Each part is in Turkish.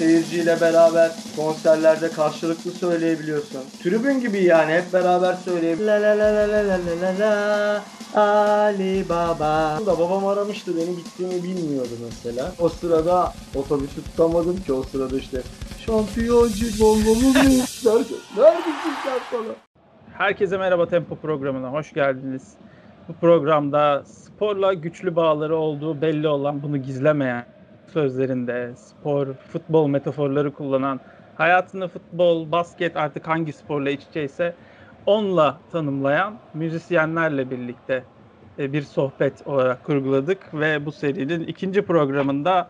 seyirciyle beraber konserlerde karşılıklı söyleyebiliyorsun. Tribün gibi yani hep beraber söyleyebiliyorsun. La la la la la la la la Ali Baba. Da babam aramıştı beni gittiğimi bilmiyordu mesela. O sırada otobüsü tutamadım ki o sırada işte şampiyoncu bombamız mı? Neredesin sen falan? Herkese merhaba Tempo programına hoş geldiniz. Bu programda sporla güçlü bağları olduğu belli olan, bunu gizlemeyen, sözlerinde spor, futbol metaforları kullanan, hayatını futbol, basket artık hangi sporla iç içeyse onunla tanımlayan müzisyenlerle birlikte e, bir sohbet olarak kurguladık ve bu serinin ikinci programında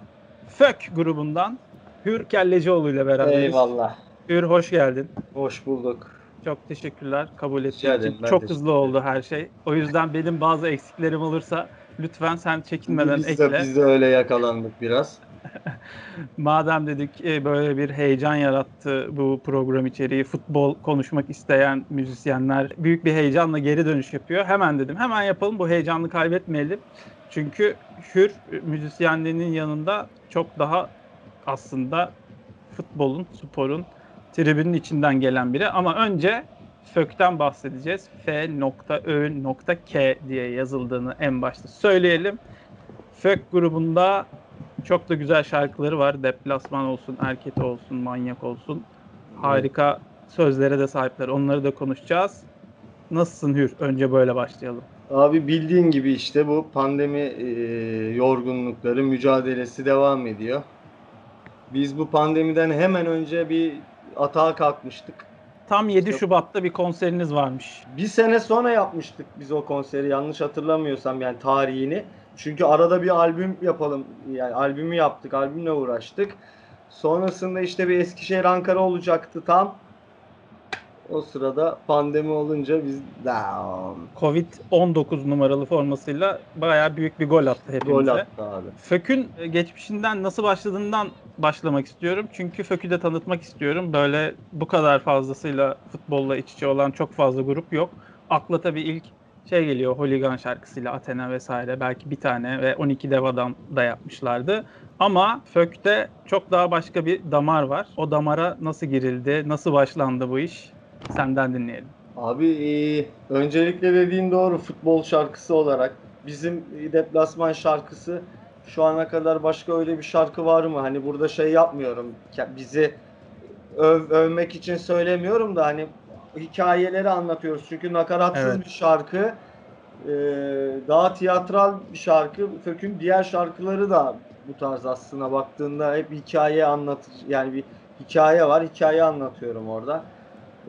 Fök grubundan Hür Kellecioğlu ile beraberiz. Eyvallah. Hür hoş geldin. Hoş bulduk. Çok teşekkürler kabul ettiğin için. Çok hızlı oldu her şey. O yüzden benim bazı eksiklerim olursa lütfen sen çekinmeden biz ekle. de, biz de öyle yakalandık biraz. Madem dedik e, böyle bir heyecan yarattı bu program içeriği, futbol konuşmak isteyen müzisyenler büyük bir heyecanla geri dönüş yapıyor. Hemen dedim hemen yapalım bu heyecanı kaybetmeyelim. Çünkü Hür müzisyenliğinin yanında çok daha aslında futbolun, sporun, tribünün içinden gelen biri. Ama önce FÖK'ten bahsedeceğiz. F.Ö.K diye yazıldığını en başta söyleyelim. FÖK grubunda çok da güzel şarkıları var. Deplasman olsun, Erket olsun, Manyak olsun. Harika sözlere de sahipler. Onları da konuşacağız. Nasılsın Hür? Önce böyle başlayalım. Abi bildiğin gibi işte bu pandemi e, yorgunlukları, mücadelesi devam ediyor. Biz bu pandemiden hemen önce bir atağa kalkmıştık. Tam 7 İşte- Şubat'ta bir konseriniz varmış. Bir sene sonra yapmıştık biz o konseri yanlış hatırlamıyorsam yani tarihini. Çünkü arada bir albüm yapalım yani albümü yaptık, albümle uğraştık. Sonrasında işte bir Eskişehir Ankara olacaktı tam. O sırada pandemi olunca biz down. Covid-19 numaralı formasıyla bayağı büyük bir gol attı hepimize. Gol attı abi. Fök'ün e, geçmişinden nasıl başladığından başlamak istiyorum. Çünkü Fök'ü de tanıtmak istiyorum. Böyle bu kadar fazlasıyla futbolla iç içe olan çok fazla grup yok. Akla tabii ilk şey geliyor Holigan şarkısıyla Athena vesaire belki bir tane ve 12 dev adam da yapmışlardı. Ama Fök'te çok daha başka bir damar var. O damara nasıl girildi, nasıl başlandı bu iş? Senden dinleyelim. Abi e, öncelikle dediğin doğru futbol şarkısı olarak bizim deplasman şarkısı şu ana kadar başka öyle bir şarkı var mı? Hani burada şey yapmıyorum. Bizi öv, övmek için söylemiyorum da hani hikayeleri anlatıyoruz. Çünkü nakaratsız Evet. bir şarkı. e, daha tiyatral bir şarkı. Fök'ün diğer şarkıları da bu tarz aslına baktığında hep hikaye anlatır. Yani bir hikaye var. Hikaye anlatıyorum orada.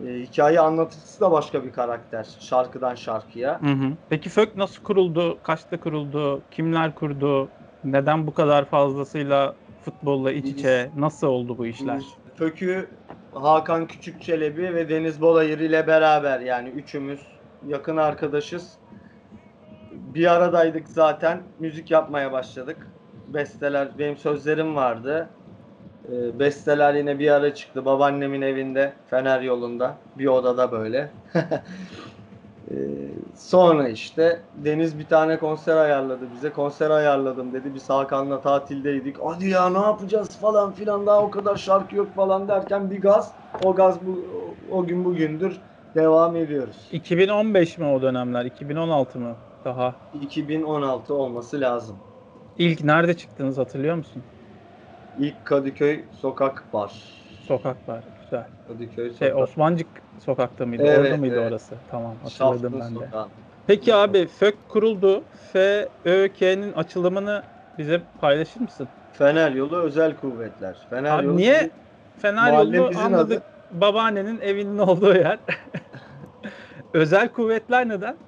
E, hikaye anlatıcısı da başka bir karakter. Şarkıdan şarkıya. Hı hı. Peki FÖK nasıl kuruldu? Kaçta kuruldu? Kimler kurdu? Neden bu kadar fazlasıyla futbolla iç içe? Nasıl oldu bu işler? Kökü Hakan Küçükçelebi ve Deniz Bolayır ile beraber yani üçümüz yakın arkadaşız. Bir aradaydık zaten. Müzik yapmaya başladık. Besteler, benim sözlerim vardı. Ee, besteler yine bir ara çıktı. Babaannemin evinde, Fener yolunda. Bir odada böyle. Ee, sonra işte Deniz bir tane konser ayarladı bize. Konser ayarladım dedi. Biz Hakan'la tatildeydik. Hadi ya ne yapacağız falan filan daha o kadar şarkı yok falan derken bir gaz. O gaz bu o gün bugündür devam ediyoruz. 2015 mi o dönemler? 2016 mı? Daha. 2016 olması lazım. İlk nerede çıktınız hatırlıyor musun? İlk Kadıköy sokak bar. Sokaklar. Güzel. Kadıköy sokak. Şey Osmancık sokakta mıydı? Evet, Orada mıydı evet. orası? Tamam hatırladım Şaftlı ben de. sokağı. Peki abi FÖK kuruldu. F, Ö, K'nin açılımını bize paylaşır mısın? Fener yolu özel kuvvetler. Fener Abi yolu niye Fener yolu anladık. Babaannenin evinin olduğu yer. Özel kuvvetler neden?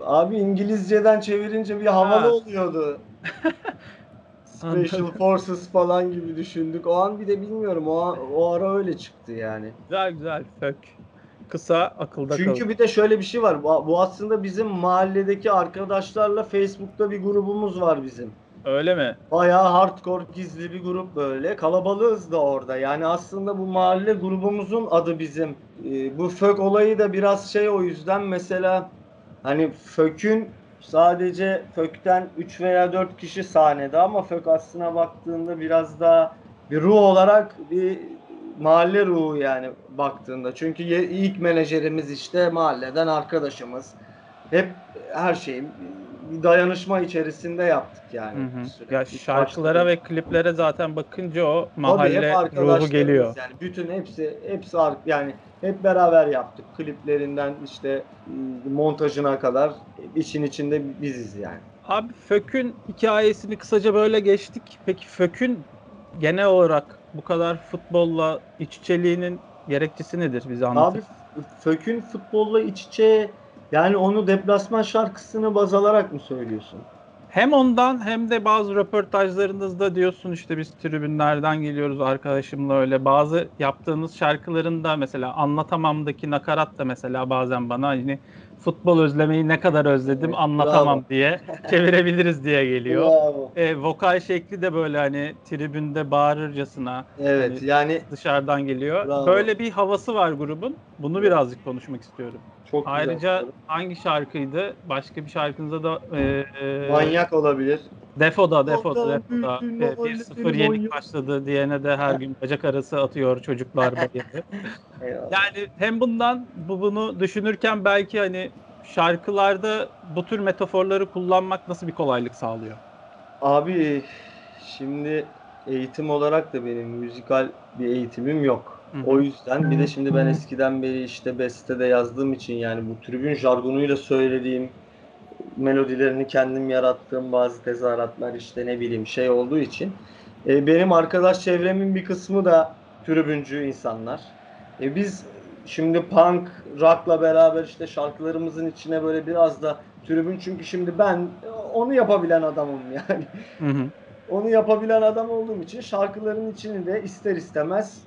Abi İngilizceden çevirince bir havalı Ha. oluyordu. Special. Forces falan gibi düşündük. O an bir de bilmiyorum. O, an- o ara öyle çıktı yani. Güzel güzel FÖK. Kısa akılda Çünkü kalır. bir de şöyle bir şey var. Bu bu aslında bizim mahalledeki arkadaşlarla Facebook'ta bir grubumuz var bizim. Öyle mi? Bayağı hardcore gizli bir grup böyle. Kalabalığız da orada. Yani aslında bu mahalle grubumuzun adı bizim. Ee, bu fök olayı da biraz şey o yüzden mesela hani fökün sadece fökten 3 veya 4 kişi sahnede ama fök aslına baktığında biraz daha bir ruh olarak bir mahalle ruhu yani baktığında. Çünkü ilk menajerimiz işte mahalleden arkadaşımız. Hep her şeyi bir dayanışma içerisinde yaptık yani. Hı hı. Ya şarkılara ve kliplere zaten bakınca o Tabii mahalle ruhu geliyor. Yani bütün hepsi hepsi yani hep beraber yaptık. Kliplerinden işte e, montajına kadar işin içinde biziz yani. Abi Fök'ün hikayesini kısaca böyle geçtik. Peki Fök'ün genel olarak bu kadar futbolla iç içeliğinin gerekçesi nedir bize anlatır? Abi Fök'ün futbolla iç içe yani onu deplasman şarkısını baz alarak mı söylüyorsun? Hem ondan hem de bazı röportajlarınızda diyorsun işte biz tribünlerden geliyoruz arkadaşımla öyle. Bazı yaptığınız şarkılarında mesela Anlatamam'daki nakarat da mesela bazen bana hani futbol özlemeyi ne kadar özledim Evet, anlatamam bravo. diye çevirebiliriz diye geliyor. Bravo. E, vokal şekli de böyle hani tribünde bağırırcasına Evet Hani- yani dışarıdan geliyor. Bravo. Böyle bir havası var grubun. Bunu birazcık konuşmak istiyorum. Çok güzel. Ayrıca hangi şarkıydı? Başka bir şarkınızda da e, e, manyak olabilir. Defo'da, Defo'da, Defo'da. E, mahalle 1-0 benim yenik başladı diyene de her gün bacak arası atıyor çocuklar. Eyvallah. Yani hem bundan bu bunu düşünürken belki hani şarkılarda bu tür metaforları kullanmak nasıl bir kolaylık sağlıyor? Abi şimdi eğitim olarak da benim müzikal bir eğitimim yok. O yüzden bir de şimdi ben eskiden beri işte bestede yazdığım için yani bu tribün jargonuyla söylediğim melodilerini kendim yarattığım bazı tezahüratlar işte ne bileyim şey olduğu için e, benim arkadaş çevremin bir kısmı da tribüncü insanlar. E, biz şimdi punk, rock'la beraber işte şarkılarımızın içine böyle biraz da tribün çünkü şimdi ben onu yapabilen adamım yani. Hı hı. Onu yapabilen adam olduğum için şarkıların içini de ister istemez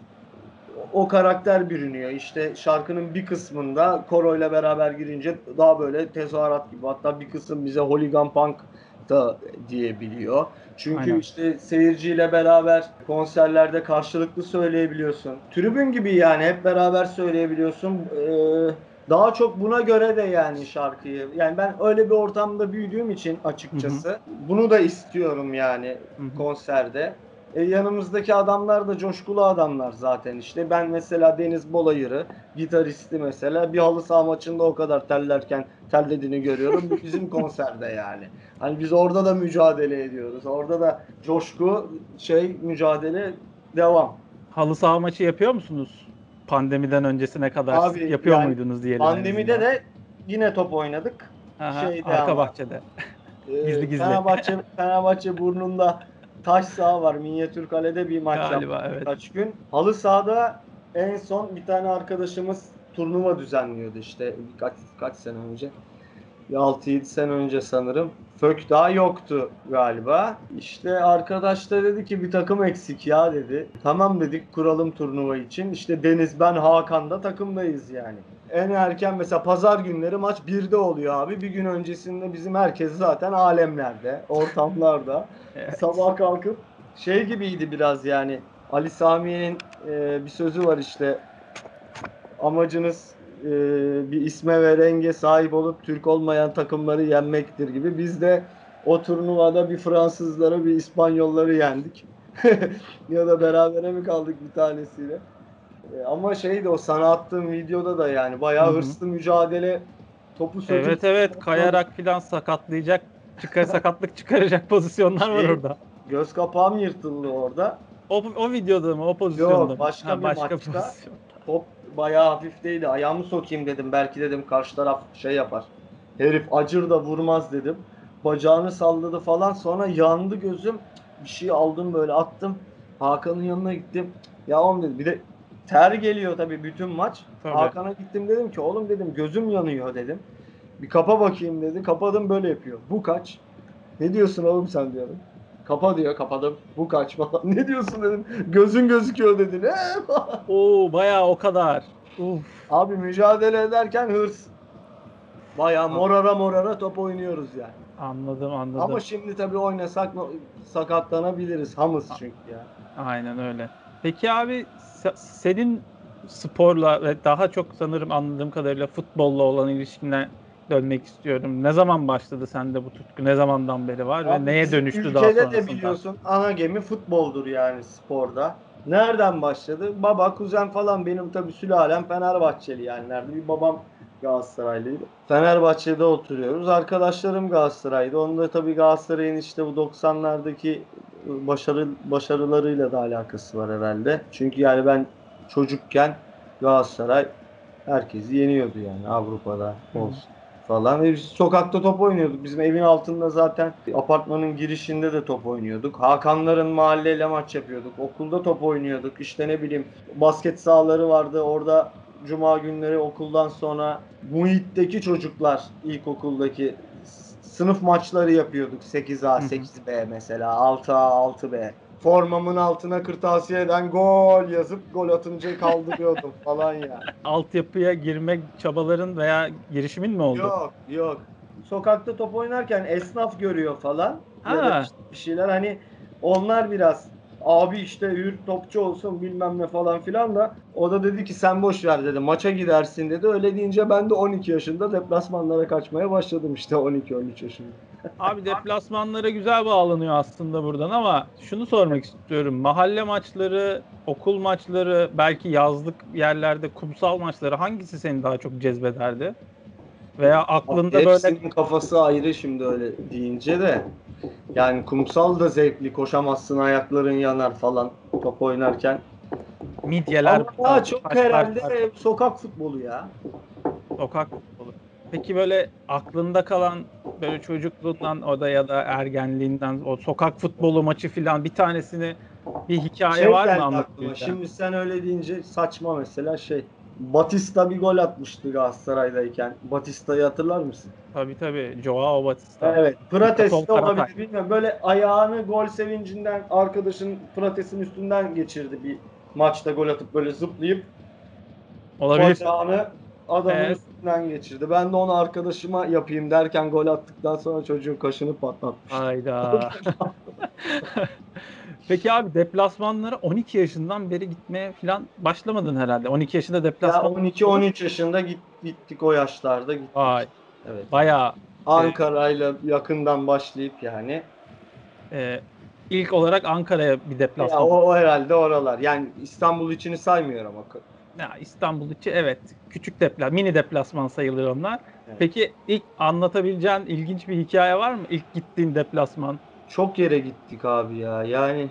o karakter bürünüyor. İşte şarkının bir kısmında koroyla beraber girince daha böyle tezahürat gibi. Hatta bir kısım bize hooligan punk da diyebiliyor. Çünkü Aynen. işte seyirciyle beraber konserlerde karşılıklı söyleyebiliyorsun. Tribün gibi yani hep beraber söyleyebiliyorsun. Ee, daha çok buna göre de yani şarkıyı. Yani ben öyle bir ortamda büyüdüğüm için açıkçası bunu da istiyorum yani Hı hı. konserde. E, yanımızdaki adamlar da coşkulu adamlar zaten işte. Ben mesela Deniz Bolayır'ı, gitaristi mesela bir halı saha maçında o kadar terlerken terlediğini görüyorum. Bizim konserde yani. Hani biz orada da mücadele ediyoruz. Orada da coşku, şey mücadele devam. Halı saha maçı yapıyor musunuz? Pandemiden öncesine kadar Abi, yapıyor yani muydunuz diyelim. Pandemide de yine top oynadık. Aha, şeyde arka ama- bahçede. Ee, Gizli gizli. Fenerbahçe, Fenerbahçe burnunda taş saha var. Minyatür kalede bir maç Galiba, yaptık evet. birkaç gün. Halı sahada en son bir tane arkadaşımız turnuva düzenliyordu işte birkaç kaç sene önce. Bir 6-7 sene önce sanırım. Fök daha yoktu galiba. İşte arkadaş da dedi ki bir takım eksik ya dedi. Tamam dedik kuralım turnuva için. İşte Deniz ben Hakan da takımdayız yani. En erken mesela pazar günleri maç 1'de oluyor abi. Bir gün öncesinde bizim herkes zaten alemlerde, ortamlarda. Evet. Sabah kalkıp şey gibiydi biraz yani. Ali Sami'nin e, bir sözü var işte. Amacınız e, bir isme ve renge sahip olup Türk olmayan takımları yenmektir gibi. Biz de o turnuvada bir Fransızları bir İspanyolları yendik. ya da berabere mi kaldık bir tanesiyle. E, ama şeydi o sana attığım videoda da yani bayağı Hı hı. hırslı mücadele topu söküp Evet evet kayarak filan sakatlayacak çıkar sakatlık çıkaracak pozisyonlar var Şey, orada. göz kapağım yırtıldı orada. O, o videoda mı? O pozisyonda mı? başka bir maçta. pozisyon. Top bayağı hafifteydi. Ayağımı sokayım dedim. Belki dedim karşı taraf şey yapar. Herif acır da vurmaz dedim. Bacağını salladı falan. Sonra yandı gözüm. Bir şey aldım böyle attım. Hakan'ın yanına gittim. Ya oğlum dedi. Bir de ter geliyor tabii bütün maç. Tabii. Hakan'a gittim dedim ki oğlum dedim gözüm yanıyor dedim. Bir kapa bakayım dedi. Kapadım böyle yapıyor. Bu kaç? Ne diyorsun oğlum sen diyorum. Kapa diyor kapadım. Bu kaç falan. Ne diyorsun dedim. Gözün gözüküyor dedi. Ne? Oo bayağı o kadar. Uf. Abi mücadele ederken hırs. Bayağı morara morara top oynuyoruz yani. Anladım anladım. Ama şimdi tabii oynasak sakatlanabiliriz. Hamız çünkü ya. Aynen öyle. Peki abi se- senin sporla ve daha çok sanırım anladığım kadarıyla futbolla olan ilişkinden dönmek istiyorum. Ne zaman başladı sende bu tutku? Ne zamandan beri var ve Abi neye bizim dönüştü daha ülkede sonrasında? de biliyorsun ana gemi futboldur yani sporda. Nereden başladı? Baba, kuzen falan benim tabii sülalem Fenerbahçeli yani. Nerede bir babam Galatasaraylıydı. Fenerbahçe'de oturuyoruz. Arkadaşlarım Galatasaray'dı. Onda tabii Galatasaray'ın işte bu 90'lardaki başarı başarılarıyla da alakası var herhalde. Çünkü yani ben çocukken Galatasaray herkesi yeniyordu yani Avrupa'da olsun falan. Ve biz sokakta top oynuyorduk. Bizim evin altında zaten apartmanın girişinde de top oynuyorduk. Hakanların mahalleyle maç yapıyorduk. Okulda top oynuyorduk. İşte ne bileyim basket sahaları vardı. Orada cuma günleri okuldan sonra muhitteki çocuklar ilkokuldaki sınıf maçları yapıyorduk. 8A, Hı hı. 8B mesela, 6A, 6B. Formamın altına kırtasiyeden gol yazıp gol atınca kaldırıyordum falan yani. Altyapıya girmek çabaların veya girişimin mi oldu? Yok yok. Sokakta top oynarken esnaf görüyor falan. Ya da Ha. işte bir şeyler hani onlar biraz abi işte hür topçu olsun bilmem ne falan filan da o da dedi ki sen boş ver dedi maça gidersin dedi. Öyle deyince ben de 12 yaşında deplasmanlara kaçmaya başladım işte 12-13 yaşında. Abi deplasmanlara güzel bağlanıyor aslında buradan ama şunu sormak istiyorum. Mahalle maçları, okul maçları, belki yazlık yerlerde kumsal maçları hangisi seni daha çok cezbederdi? Veya aklında böyle Hepsinin kafası ayrı şimdi öyle deyince de. Yani kumsal da zevkli koşamazsın ayakların yanar falan top oynarken. midyeler, Ama daha çok taşlar, herhalde taşlar, sokak futbolu ya. sokak futbolu. Peki böyle aklında kalan böyle çocukluğundan o da ya da ergenliğinden o sokak futbolu maçı filan bir tanesini bir hikaye Şey var mı anlatabileceğin? Şimdi sen öyle deyince saçma mesela şey. Batista bir gol atmıştı Galatasaray'dayken. Batista'yı hatırlar mısın? Tabii tabii. Joao Batista. Evet. Prates olabilir bilmiyorum. Böyle ayağını gol sevincinden arkadaşın Prates'in üstünden geçirdi bir maçta gol atıp böyle zıplayıp Olabilir. bacağını adamın Evet. üstünden geçirdi. Ben de onu arkadaşıma yapayım derken gol attıktan sonra çocuğun kaşını patlatmış. Hayda. Peki abi deplasmanlara 12 yaşından beri gitmeye falan başlamadın herhalde. 12 yaşında Ya deplasman. 12-13 yaşında git, gittik o yaşlarda gittik. Vay. Evet. Bayağı Ankara'yla yakından başlayıp yani. e, ilk olarak Ankara'ya bir Ya deplasman. o, o herhalde oralar. Yani İstanbul içini saymıyorum ama. Ya İstanbul içi evet küçük deplasman, mini deplasman sayılır onlar. Evet. Peki ilk anlatabileceğin ilginç bir hikaye var mı? İlk gittiğin deplasman. Çok yere gittik abi ya. Yani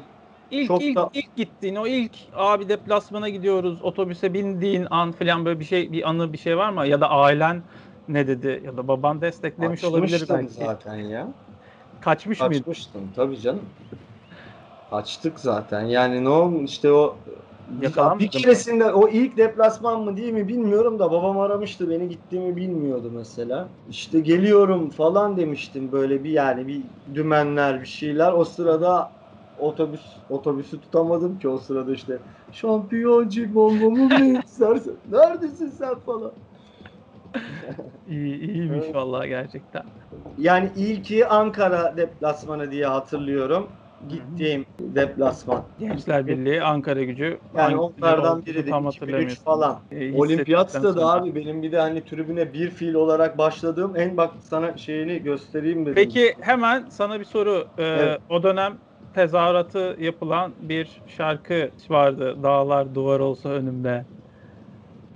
İlk Çok ilk da- ilk gittiğin o ilk abi deplasmana gidiyoruz otobüse bindiğin an falan böyle bir şey bir anı bir şey var mı? Ya da ailen ne dedi ya da baban desteklemiş olabilir kaçmıştım belki. zaten ya. Kaçmış mıydın? Kaçmıştım tabii canım. Kaçtık zaten. Yani ne olmuş işte o bir, Yakalanmadın bir mı? keresinde o ilk deplasman mı değil mi bilmiyorum da babam aramıştı beni gittiğimi bilmiyordu mesela. İşte geliyorum falan demiştim böyle bir yani bir dümenler bir şeyler. O sırada otobüs otobüsü tutamadım ki o sırada işte şampiyoncuk olmamı mı istersen neredesin sen falan. İyi, iyiymiş Evet. vallahi gerçekten. Yani ilki Ankara deplasmanı diye hatırlıyorum. Gittiğim deplasman. Gençler Birliği, Ankara gücü. Yani onlardan biriydi. tam 2003 hatırlamıyorsun. falan. E, Olimpiyatta da sonra. abi benim bir de hani tribüne bir fiil olarak başladığım en bak sana şeyini göstereyim dedim. Peki hemen sana bir soru. Ee, Evet. O dönem tezahüratı yapılan bir şarkı vardı. Dağlar duvar olsa önümde.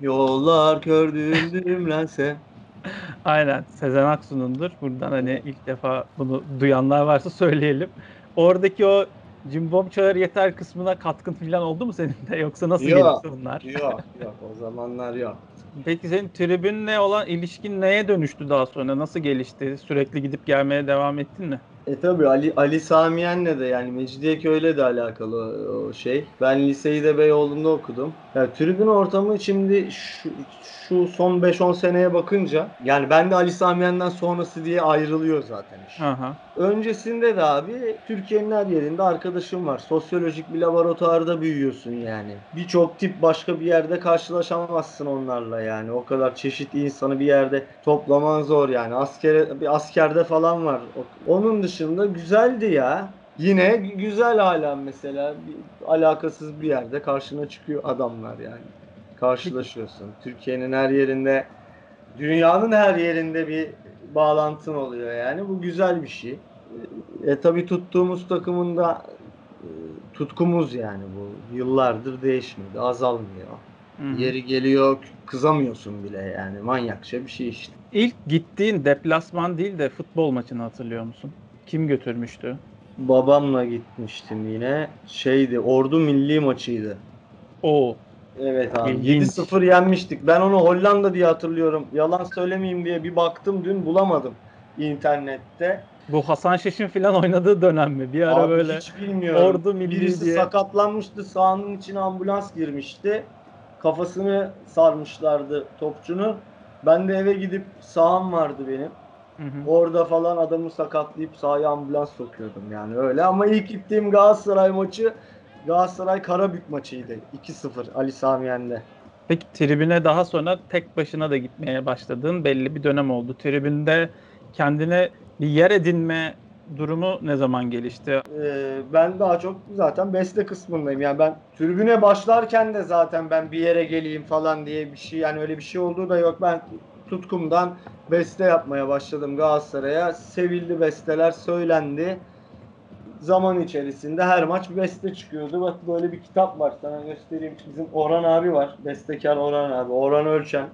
Yollar kördüğüm düğümlense. Aynen Sezen Aksu'nundur. Buradan hani ilk defa bunu duyanlar varsa söyleyelim. Oradaki o Cimbom Çağır Yeter kısmına katkın falan oldu mu senin de yoksa nasıl Yok. gelişti bunlar? Yok yok o zamanlar yok. Peki senin tribünle olan ilişkin neye dönüştü daha sonra? Nasıl gelişti? Sürekli gidip gelmeye devam ettin mi? E tabi Ali, Ali Samiyen'le de yani Mecidiyeköy'le de alakalı o, şey. Ben liseyi de Beyoğlu'nda okudum. Ya tribün ortamı şimdi şu, şu son 5-10 seneye bakınca yani ben de Ali Samiyen'den sonrası diye ayrılıyor zaten iş. Aha. Öncesinde de abi Türkiye'nin her yerinde arkadaşım var. Sosyolojik bir laboratuvarda büyüyorsun yani. Birçok tip başka bir yerde karşılaşamazsın onlarla yani. O kadar çeşit insanı bir yerde toplaman zor yani. Askere, bir askerde falan var. Onun dışında güzeldi ya. Yine gü- güzel hala mesela bir alakasız bir yerde karşına çıkıyor adamlar yani. Karşılaşıyorsun. Türkiye'nin her yerinde Dünyanın her yerinde bir bağlantın oluyor yani. Bu güzel bir şey. E, tabii tuttuğumuz takımında e, tutkumuz yani bu. Yıllardır değişmedi, azalmıyor. Hı hı. Yeri geliyor kızamıyorsun bile yani. Manyakça bir şey işte. İlk gittiğin deplasman değil de futbol maçını hatırlıyor musun? Kim götürmüştü? Babamla gitmiştim yine. Şeydi, Ordu milli maçıydı. O Evet abi. İlginç. 7-0 yenmiştik. Ben onu Hollanda diye hatırlıyorum. Yalan söylemeyeyim diye bir baktım dün bulamadım internette. bu Hasan Şaş'ın falan oynadığı dönem mi? Bir ara Abi böyle hiç bilmiyorum. Ordu milli Birisi diye. sakatlanmıştı. Sahanın içine ambulans girmişti. Kafasını sarmışlardı topçunu. Ben de eve gidip saham vardı benim. Hı hı. Orada falan adamı sakatlayıp sahaya ambulans sokuyordum yani öyle. Ama ilk gittiğim Galatasaray maçı Galatasaray Karabük maçıydı. 2-0 Ali Sami Yen'de. Peki tribüne daha sonra tek başına da gitmeye başladığın belli bir dönem oldu. Tribünde kendine bir yer edinme durumu ne zaman gelişti? Ee, ben daha çok zaten beste kısmındayım. Yani ben tribüne başlarken de zaten ben bir yere geleyim falan diye bir şey yani öyle bir şey olduğu da yok. Ben tutkumdan beste yapmaya başladım Galatasaray'a. Sevildi besteler söylendi. Zaman içerisinde her maç beste çıkıyordu. Bak böyle bir kitap var sana göstereyim. Bizim Orhan abi var. Bestekar Orhan abi. Orhan Ölçen.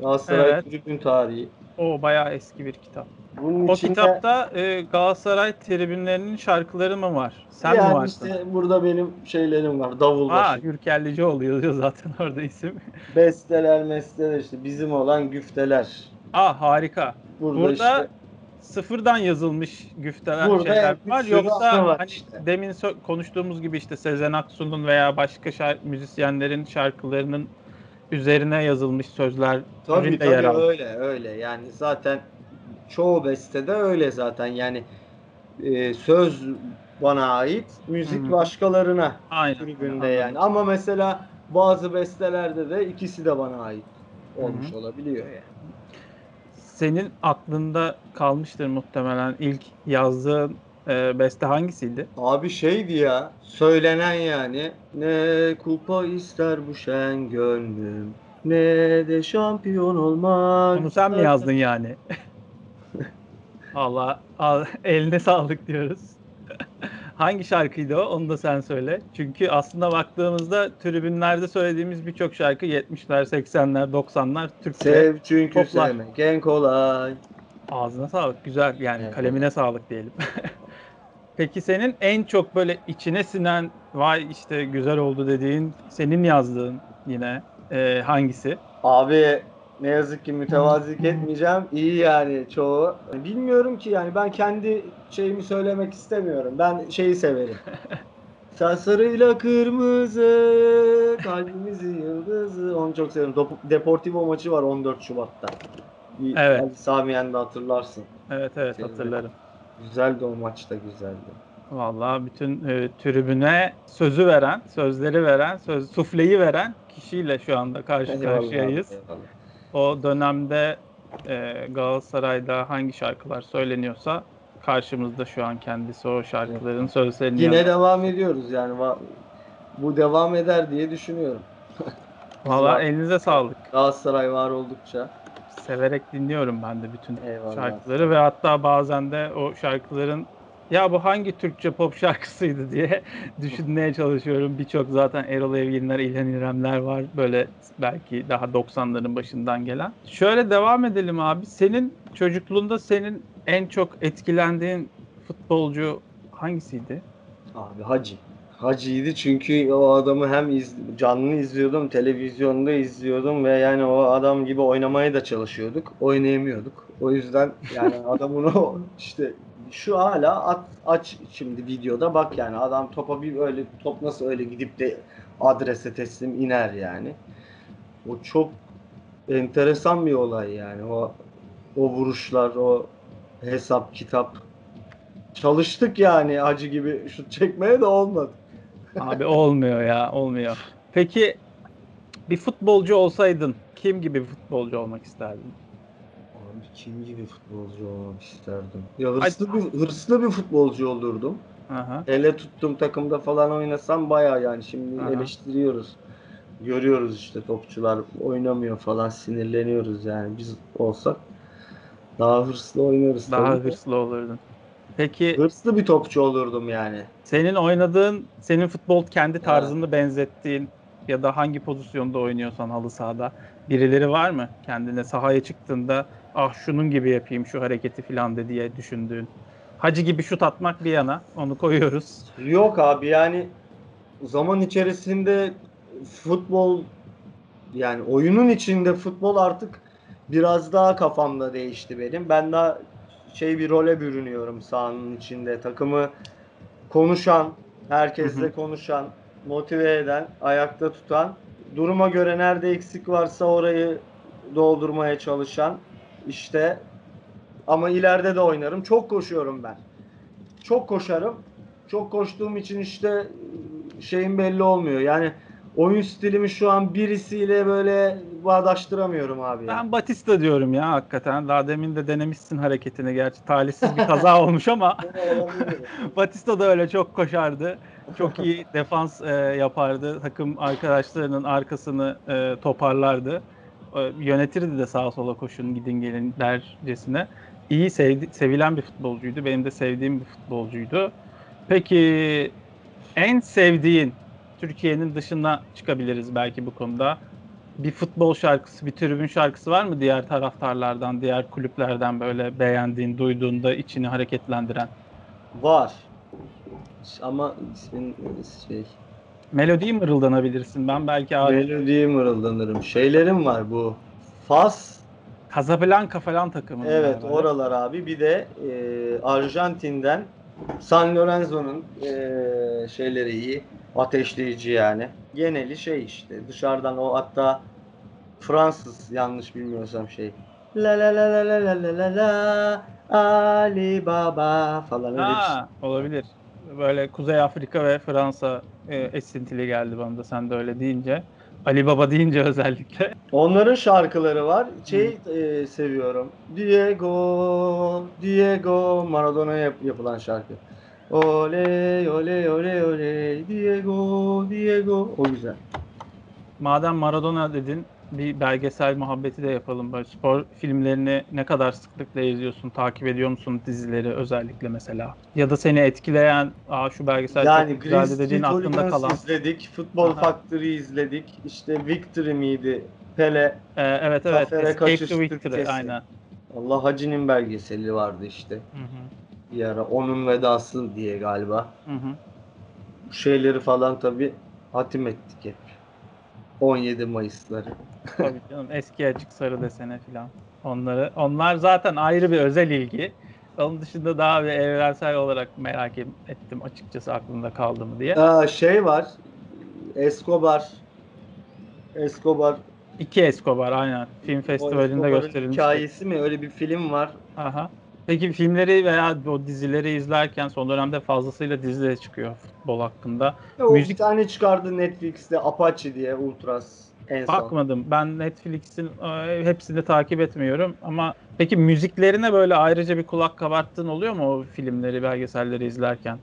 Galatasaray Evet. tribün tarihi. O bayağı eski bir kitap. Bunun O içinde- kitapta e, Galatasaray tribünlerinin şarkıları mı var? Sen yani mi varsın? işte burada benim şeylerim var. Davul Aa, başı. Gürkellicioğlu yazıyor zaten orada isim. Besteler, mesteler işte bizim olan güfteler. Aa harika. Burada, Burada işte sıfırdan yazılmış güfteler Burada şeyler var. Yoksa var hani işte. demin so- konuştuğumuz gibi işte Sezen Aksu'nun veya başka şar- müzisyenlerin şarkılarının üzerine yazılmış sözler tabii tabii yer aldı. öyle öyle. Yani zaten çoğu bestede öyle zaten. Yani e, söz bana ait, müzik Hı. başkalarına Aynen. tribünde yani. Ama mesela bazı bestelerde de ikisi de bana ait olmuş Hı olabiliyor yani. Senin aklında kalmıştır muhtemelen ilk yazdığın e, beste hangisiydi? Abi şeydi ya söylenen yani ne kupa ister bu şen gönlüm ne de şampiyon olmak. Bunu sen mi yazdın yani? Allah al, eline sağlık diyoruz. Hangi şarkıydı o? Onu da sen söyle. Çünkü aslında baktığımızda tribünlerde söylediğimiz birçok şarkı 70'ler, 80'ler, 90'lar Türkçe. Sev çünkü Toplar. sevmek en kolay. Ağzına sağlık. Güzel yani Evet. kalemine sağlık diyelim. Peki senin en çok böyle içine sinen vay işte güzel oldu dediğin senin yazdığın yine e, hangisi? Abi ne yazık ki mütevazilik etmeyeceğim. İyi yani çoğu. Bilmiyorum ki yani ben kendi şeyimi söylemek istemiyorum. Ben şeyi severim. Sen sarıyla kırmızı kalbimizin yıldızı onu çok. Dop- Deportivo maçı var 14 Şubat'ta. Evet. Ali Sami Yen'de hatırlarsın. Evet evet Senin de. Güzeldi o maçta güzeldi. Vallahi bütün e, tribüne sözü veren, sözleri veren, söz sufleyi veren kişiyle şu anda karşı Eyvallah karşıyayız. eyvallah. O dönemde e, Galatasaray'da hangi şarkılar söyleniyorsa karşımızda şu an kendisi o şarkıların sözlerini Yine yazan. devam ediyoruz yani. Bu devam eder diye düşünüyorum. Vallahi elinize sağlık. Galatasaray var oldukça. Severek dinliyorum ben de bütün Eyvallah. şarkıları ve hatta bazen de o şarkıların ya bu hangi Türkçe pop şarkısıydı diye düşünmeye çalışıyorum. Birçok zaten Erol Evginler, İlhan İremler var. Böyle belki daha 90'ların başından gelen. Şöyle devam edelim abi. Senin çocukluğunda senin en çok etkilendiğin futbolcu hangisiydi? Abi Hacı. Hacı'ydı çünkü o adamı hem iz, canlı izliyordum, televizyonda izliyordum ve yani o adam gibi oynamaya da çalışıyorduk. Oynayamıyorduk. O yüzden yani adamın o işte şu hala at, aç şimdi videoda bak yani adam topa bir öyle top nasıl öyle gidip de adrese teslim iner yani. O çok enteresan bir olay yani. O o vuruşlar, o hesap, kitap. Çalıştık yani acı gibi şut çekmeye de olmadı. Abi olmuyor ya, olmuyor. Peki bir futbolcu olsaydın kim gibi bir futbolcu olmak isterdin? Abi kim gibi futbolcu olmak isterdim? Ya hırslı bir, hırslı bir futbolcu olurdum. Aha. Hele tuttuğum takımda falan oynasam bayağı yani şimdi Aha. eleştiriyoruz. görüyoruz işte topçular oynamıyor falan sinirleniyoruz yani biz olsak daha hırslı oynarız. Daha tabii hırslı olurdun. Peki Hırslı bir topçu olurdum yani. senin oynadığın, senin futbol kendi tarzını benzettiğin ya da hangi pozisyonda oynuyorsan halı sahada birileri var mı? Kendine sahaya çıktığında ah şunun gibi yapayım şu hareketi falan diye düşündüğün. Hacı gibi şut atmak bir yana onu koyuyoruz. Yok abi yani zaman içerisinde futbol yani oyunun içinde futbol artık biraz daha kafamda değişti benim. Ben daha şey bir role bürünüyorum sahanın içinde. Takımı konuşan, herkesle konuşan, motive eden, ayakta tutan, duruma göre nerede eksik varsa orayı doldurmaya çalışan işte ama ileride de oynarım. Çok koşuyorum ben. Çok koşarım. Çok koştuğum için işte şeyin belli olmuyor. Yani oyun stilimi şu an birisiyle böyle bağdaştıramıyorum abi. ya. Ben Batista diyorum ya hakikaten. Daha demin de denemişsin hareketini. Gerçi talihsiz bir kaza olmuş ama Batista da öyle çok koşardı. Çok iyi defans e, yapardı. Takım arkadaşlarının arkasını e, toparlardı. E, yönetirdi de sağa sola koşun gidin gelin dercesine. İyi sevdi, sevilen bir futbolcuydu. Benim de sevdiğim bir futbolcuydu. Peki en sevdiğin Türkiye'nin dışına çıkabiliriz belki bu konuda. Bir futbol şarkısı, bir tribün şarkısı var mı diğer taraftarlardan, diğer kulüplerden böyle beğendiğin, duyduğunda içini hareketlendiren? Var. Ama ismin şey Melodiyi mırıldanabilirsin. Ben belki abi melodiye mırıldanırım. Şeylerim var bu. Fas Casablanca falan takımı. Evet oralar abi. Bir de e, Arjantin'den San Lorenzo'nun e, şeyleri iyi. Ateşleyici yani. Geneli şey işte. Dışarıdan o hatta Fransız yanlış bilmiyorsam şey. La la la la la la la la la Ali Baba falan öyle bir şey. Olabilir. Böyle Kuzey Afrika ve Fransa e, esintili geldi bana da sen de öyle deyince. Ali Baba deyince özellikle. Onların şarkıları var. Şey e, seviyorum. Diego, Diego Maradona'ya yap- yapılan şarkı. Ole, ole, ole, ole, Diego, Diego. O güzel. Madem Maradona dedin bir belgesel muhabbeti de yapalım. Böyle spor filmlerini ne kadar sıklıkla izliyorsun, takip ediyor musun dizileri özellikle mesela? Ya da seni etkileyen, aa şu belgesel Yani çok güzeldi dediğin aklında kalan. izledik. Aha. Factory izledik. İşte Victory miydi? Pele. Ee, evet evet. Escape to Victory aynen. Allah Hacı'nın belgeseli vardı işte. Hı hı. Bir ara onun vedası diye galiba. Hı hı. Bu şeyleri falan tabi hatim ettik hep. 17 Mayıs'ları. Tabii canım eski açık sarı desene filan. Onları onlar zaten ayrı bir özel ilgi. Onun dışında daha bir evrensel olarak merak ettim açıkçası aklımda kaldı mı diye. Aa, şey var. Escobar. Escobar. İki Escobar aynen. Film festivalinde gösterilmiş. hikayesi mi? Öyle bir film var. Aha. Peki filmleri veya o dizileri izlerken son dönemde fazlasıyla dizi çıkıyor futbol hakkında. O Müzik- bir tane çıkardı Netflix'te Apache diye Ultras en son. Bakmadım. Ben Netflix'in e, hepsini takip etmiyorum ama peki müziklerine böyle ayrıca bir kulak kabarttığın oluyor mu o filmleri, belgeselleri izlerken?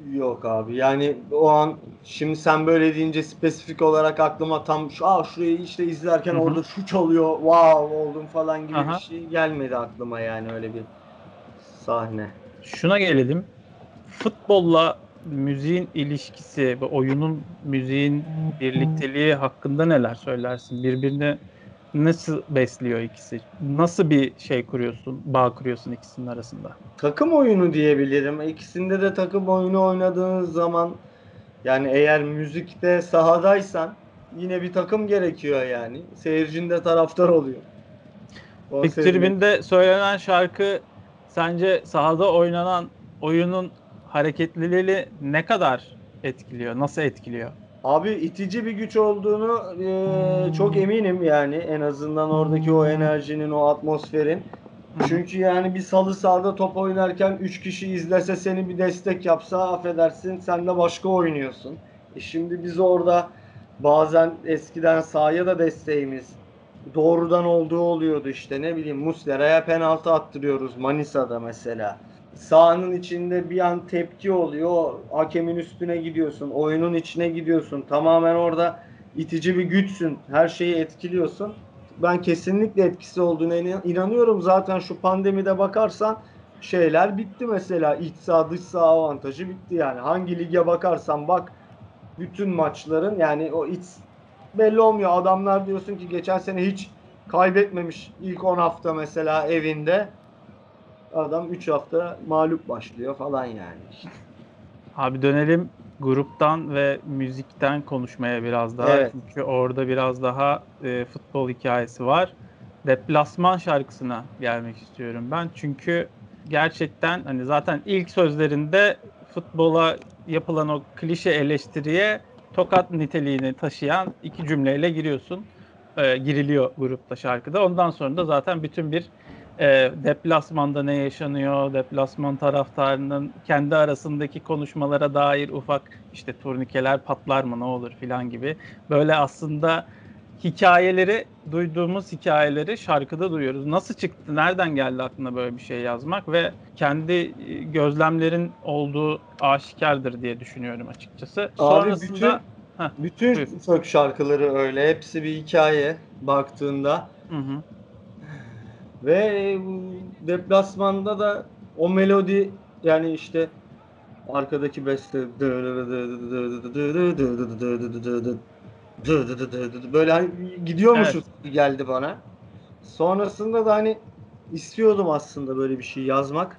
Yok abi yani o an şimdi sen böyle deyince spesifik olarak aklıma tam şu aa şurayı işte izlerken Hı hı. orada şu çalıyor wow oldum falan gibi Aha. bir şey gelmedi aklıma yani öyle bir sahne. Şuna gelelim. Futbolla müziğin ilişkisi ve oyunun müziğin birlikteliği hakkında neler söylersin? Birbirini nasıl besliyor ikisi? Nasıl bir şey kuruyorsun, bağ kuruyorsun ikisinin arasında? Takım oyunu diyebilirim. İkisinde de takım oyunu oynadığınız zaman yani eğer müzikte sahadaysan yine bir takım gerekiyor yani. Seyircin de taraftar oluyor. O Peki tribünde söylenen şarkı sence sahada oynanan oyunun hareketliliği ne kadar etkiliyor? Nasıl etkiliyor? Abi itici bir güç olduğunu e, çok eminim yani en azından oradaki o enerjinin, o atmosferin. Çünkü yani bir salı sahada top oynarken 3 kişi izlese seni bir destek yapsa affedersin sen de başka oynuyorsun. E şimdi biz orada bazen eskiden sahaya da desteğimiz doğrudan olduğu oluyordu işte ne bileyim Muslera'ya penaltı attırıyoruz Manisa'da mesela. Sahanın içinde bir an tepki oluyor. Hakemin üstüne gidiyorsun. Oyunun içine gidiyorsun. Tamamen orada itici bir güçsün. Her şeyi etkiliyorsun. Ben kesinlikle etkisi olduğuna inanıyorum. Zaten şu pandemide bakarsan şeyler bitti mesela. İç saha dış saha avantajı bitti yani. Hangi lige bakarsan bak bütün maçların yani o iç belli olmuyor. Adamlar diyorsun ki geçen sene hiç kaybetmemiş ilk 10 hafta mesela evinde. Adam 3 hafta mağlup başlıyor falan yani. Abi dönelim gruptan ve müzikten konuşmaya biraz daha. Evet. Çünkü orada biraz daha e, futbol hikayesi var. Deplasman şarkısına gelmek istiyorum ben. Çünkü gerçekten hani zaten ilk sözlerinde futbola yapılan o klişe eleştiriye tokat niteliğini taşıyan iki cümleyle giriyorsun. E, giriliyor grupta şarkıda. Ondan sonra da zaten bütün bir e, deplasmanda ne yaşanıyor, deplasman taraftarının kendi arasındaki konuşmalara dair ufak işte turnikeler patlar mı ne olur filan gibi böyle aslında hikayeleri duyduğumuz hikayeleri şarkıda duyuyoruz. Nasıl çıktı? Nereden geldi aklına böyle bir şey yazmak ve kendi e, gözlemlerin olduğu aşikardır diye düşünüyorum açıkçası. Abi Sonrasında bütün, Heh, bütün buyur. şarkıları öyle. Hepsi bir hikaye baktığında. hı hı. Ve bu deplasmanda da o melodi yani işte arkadaki beste böyle hani gidiyormuşuz gibi geldi bana. Sonrasında da hani istiyordum aslında böyle bir şey yazmak.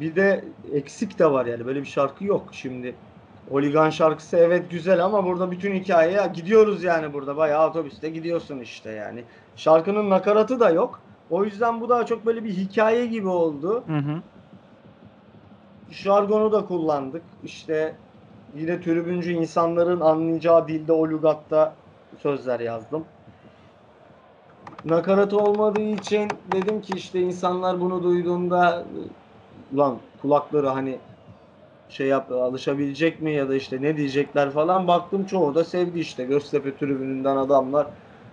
Bir de eksik de var yani böyle bir şarkı yok şimdi. Oligan şarkısı evet güzel ama burada bütün hikaye ya gidiyoruz yani burada bayağı otobüste gidiyorsun işte yani. Şarkının nakaratı da yok. O yüzden bu daha çok böyle bir hikaye gibi oldu. Hı hı. Jargonu da kullandık. İşte yine tribüncü insanların anlayacağı dilde o lügatta sözler yazdım. Nakaratı olmadığı için dedim ki işte insanlar bunu duyduğunda ulan kulakları hani şey yap alışabilecek mi ya da işte ne diyecekler falan baktım çoğu da sevdi işte Göztepe tribününden adamlar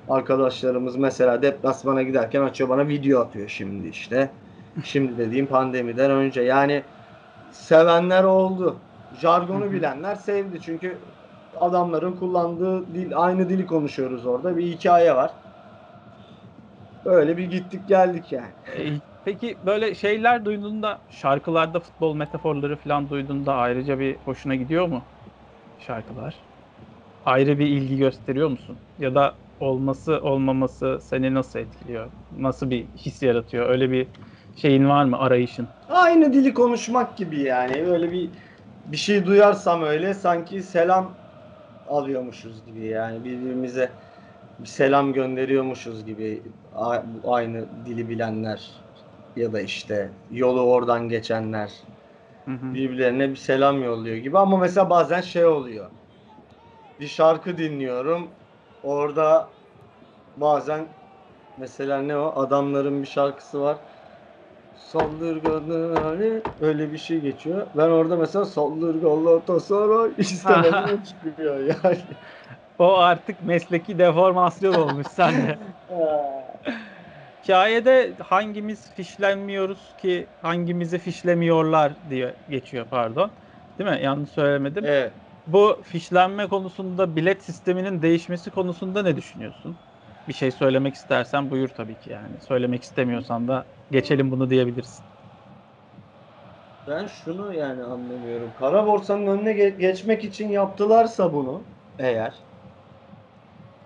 arkadaşlarımız mesela deplasmana giderken açıyor bana video atıyor şimdi işte. Şimdi dediğim pandemiden önce yani sevenler oldu. Jargonu bilenler sevdi çünkü adamların kullandığı dil aynı dili konuşuyoruz orada bir hikaye var. Böyle bir gittik geldik yani. E, Peki böyle şeyler duyduğunda şarkılarda futbol metaforları falan duyduğunda ayrıca bir hoşuna gidiyor mu şarkılar? Ayrı bir ilgi gösteriyor musun? Ya da olması olmaması seni nasıl etkiliyor? Nasıl bir his yaratıyor? Öyle bir şeyin var mı arayışın? Aynı dili konuşmak gibi yani. Öyle bir bir şey duyarsam öyle sanki selam alıyormuşuz gibi yani birbirimize bir selam gönderiyormuşuz gibi A- aynı dili bilenler ya da işte yolu oradan geçenler Hı hı. birbirlerine bir selam yolluyor gibi ama mesela bazen şey oluyor. Bir şarkı dinliyorum. Orada bazen mesela ne o adamların bir şarkısı var. Saldırganı hani öyle bir şey geçiyor. Ben orada mesela Saldır Galatasaray istemedim çıkıyor yani. O artık mesleki deformasyon olmuş sende. Hikayede hangimiz fişlenmiyoruz ki hangimizi fişlemiyorlar diye geçiyor pardon. Değil mi? Yanlış söylemedim. evet. Bu fişlenme konusunda bilet sisteminin değişmesi konusunda ne düşünüyorsun? Bir şey söylemek istersen buyur tabii ki yani. Söylemek istemiyorsan da geçelim bunu diyebilirsin. Ben şunu yani anlamıyorum. Kara borsanın önüne ge- geçmek için yaptılarsa bunu eğer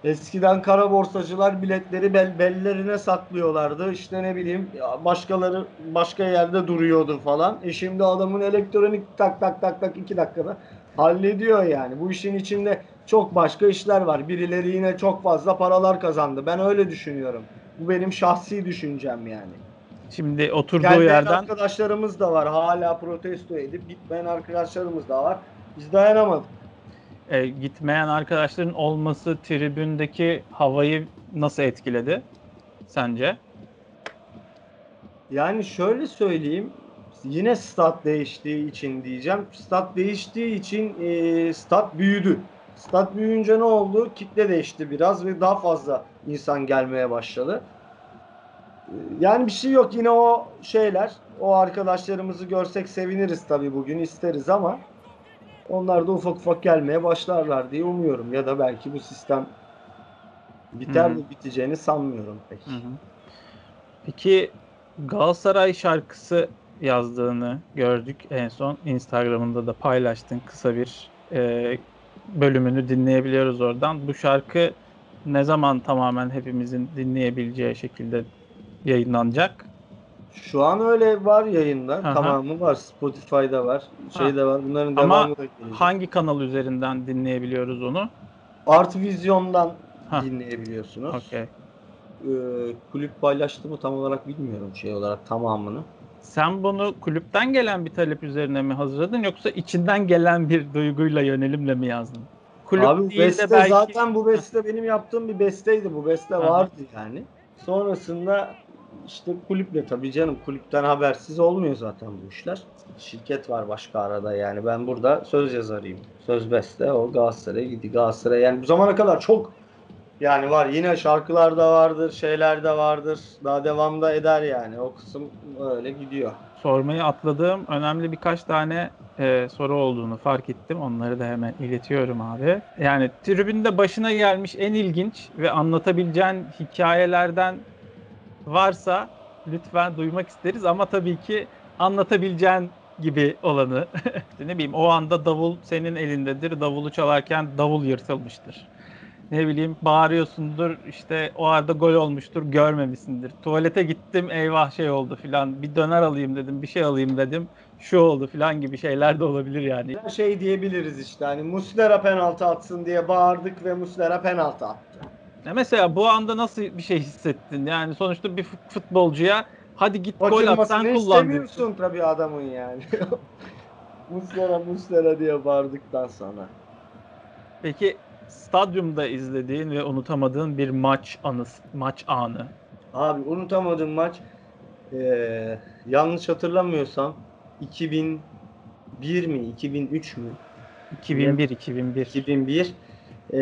eskiden kara borsacılar biletleri bel bellerine saklıyorlardı. İşte ne bileyim başkaları başka yerde duruyordu falan. E şimdi adamın elektronik tak tak tak tak iki dakikada hallediyor yani. Bu işin içinde çok başka işler var. Birileri yine çok fazla paralar kazandı. Ben öyle düşünüyorum. Bu benim şahsi düşüncem yani. Şimdi oturduğu Gelmeyen yerden arkadaşlarımız da var. Hala protesto edip gitmeyen arkadaşlarımız da var. Biz dayanamadık. e, gitmeyen arkadaşların olması tribündeki havayı nasıl etkiledi sence? Yani şöyle söyleyeyim. Yine stat değiştiği için diyeceğim. Stat değiştiği için e, stat büyüdü. Stat büyüyünce ne oldu? Kitle değişti biraz ve daha fazla insan gelmeye başladı. E, Yani bir şey yok. Yine o şeyler, o arkadaşlarımızı görsek seviniriz tabii bugün isteriz ama Onlar da ufak ufak gelmeye başlarlar diye umuyorum. Ya da belki bu sistem biter de biteceğini sanmıyorum pek. Hı hı. Peki Galatasaray şarkısı yazdığını gördük en son. Instagram'ında da paylaştın kısa bir e, bölümünü dinleyebiliyoruz oradan. Bu şarkı ne zaman tamamen hepimizin dinleyebileceği şekilde yayınlanacak? Şu an öyle var yayında. Aha. Tamamı var. Spotify'da var. Şeyde var. Bunların Ama devamı da gelecek. Hangi kanal üzerinden dinleyebiliyoruz onu? Art Vizyon'dan Ha. dinleyebiliyorsunuz. Okey. Ee, kulüp paylaştı mı tam olarak bilmiyorum şey olarak tamamını. Sen bunu kulüpten gelen bir talep üzerine mi hazırladın yoksa içinden gelen bir duyguyla yönelimle mi yazdın? Kulüp Abi de beste belki zaten bu beste benim yaptığım bir besteydi. Bu beste vardı yani. Sonrasında işte kulüple tabii canım kulüpten habersiz olmuyor zaten bu işler. Şirket var başka arada yani ben burada söz yazarıyım. Söz beste o Galatasaray'a gidiyor. Galatasaray yani bu zamana kadar çok yani var yine şarkılar da vardır, şeyler de vardır. Daha devamda eder yani. O kısım öyle gidiyor. sormayı atladığım önemli birkaç tane e, soru olduğunu fark ettim. Onları da hemen iletiyorum abi. Yani tribünde başına gelmiş en ilginç ve anlatabileceğin hikayelerden varsa lütfen duymak isteriz ama tabii ki anlatabileceğin gibi olanı. Ne bileyim o anda davul senin elindedir. Davulu çalarken davul yırtılmıştır. Ne bileyim bağırıyorsundur işte o arada gol olmuştur görmemişsindir. Tuvalete gittim eyvah şey oldu filan bir döner alayım dedim bir şey alayım dedim şu oldu filan gibi şeyler de olabilir yani. Şey diyebiliriz işte hani Muslera penaltı atsın diye bağırdık ve Muslera penaltı attı. Ya mesela bu anda nasıl bir şey hissettin? Yani sonuçta bir fut- futbolcuya hadi git gol at sen kullan istemiyorsun tabii adamın yani. Muslera Muslera diye bağırdıktan sonra. Peki stadyumda izlediğin ve unutamadığın bir maç anısı, maç anı. Abi unutamadığım maç eee, yanlış hatırlamıyorsam 2001 mi 2003 mü 2001 2001. 2001 eee,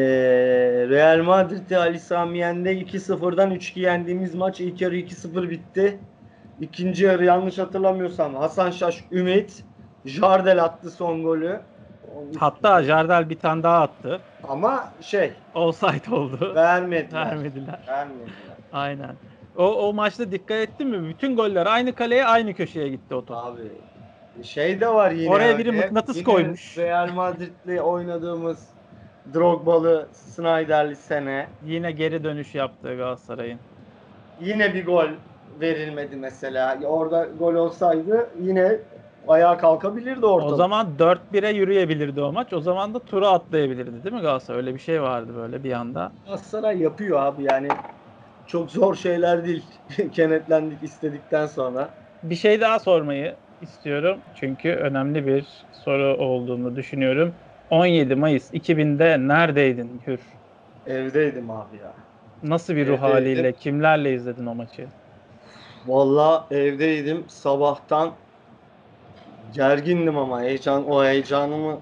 Real Madrid'de Ali Sami Yen'de 2-0'dan 3-2 yendiğimiz maç ilk yarı 2-0 bitti. İkinci yarı yanlış hatırlamıyorsam Hasan Şaş Ümit Jardel attı son golü. Hatta Jardel bir tane daha attı. Ama şey Offside oldu. vermediler. Vermediler. Vermediler. Aynen. O, o maçta dikkat ettin mi? Bütün goller aynı kaleye aynı köşeye gitti o top. Abi şey de var yine. Oraya biri öyle. mıknatıs Yine koymuş. Real Madrid'le oynadığımız Drogba'lı Snyder'li sene Yine geri dönüş yaptı Galatasaray'ın. yine bir gol verilmedi mesela. Orada gol olsaydı yine ayağa kalkabilirdi ortada. O zaman 4-1'e yürüyebilirdi o maç. O zaman da tura atlayabilirdi değil mi Galatasaray? Öyle bir şey vardı böyle bir anda. Galatasaray yapıyor abi yani çok zor şeyler değil. Kenetlendik istedikten sonra. Bir şey daha sormayı istiyorum. Çünkü önemli bir soru olduğunu düşünüyorum. 17 Mayıs 2000'de neredeydin Hür? Evdeydim abi ya. Nasıl bir ruh Evdeydim. haliyle, kimlerle izledin o maçı? Vallahi evdeydim sabahtan gergindim ama heyecan o heyecanımı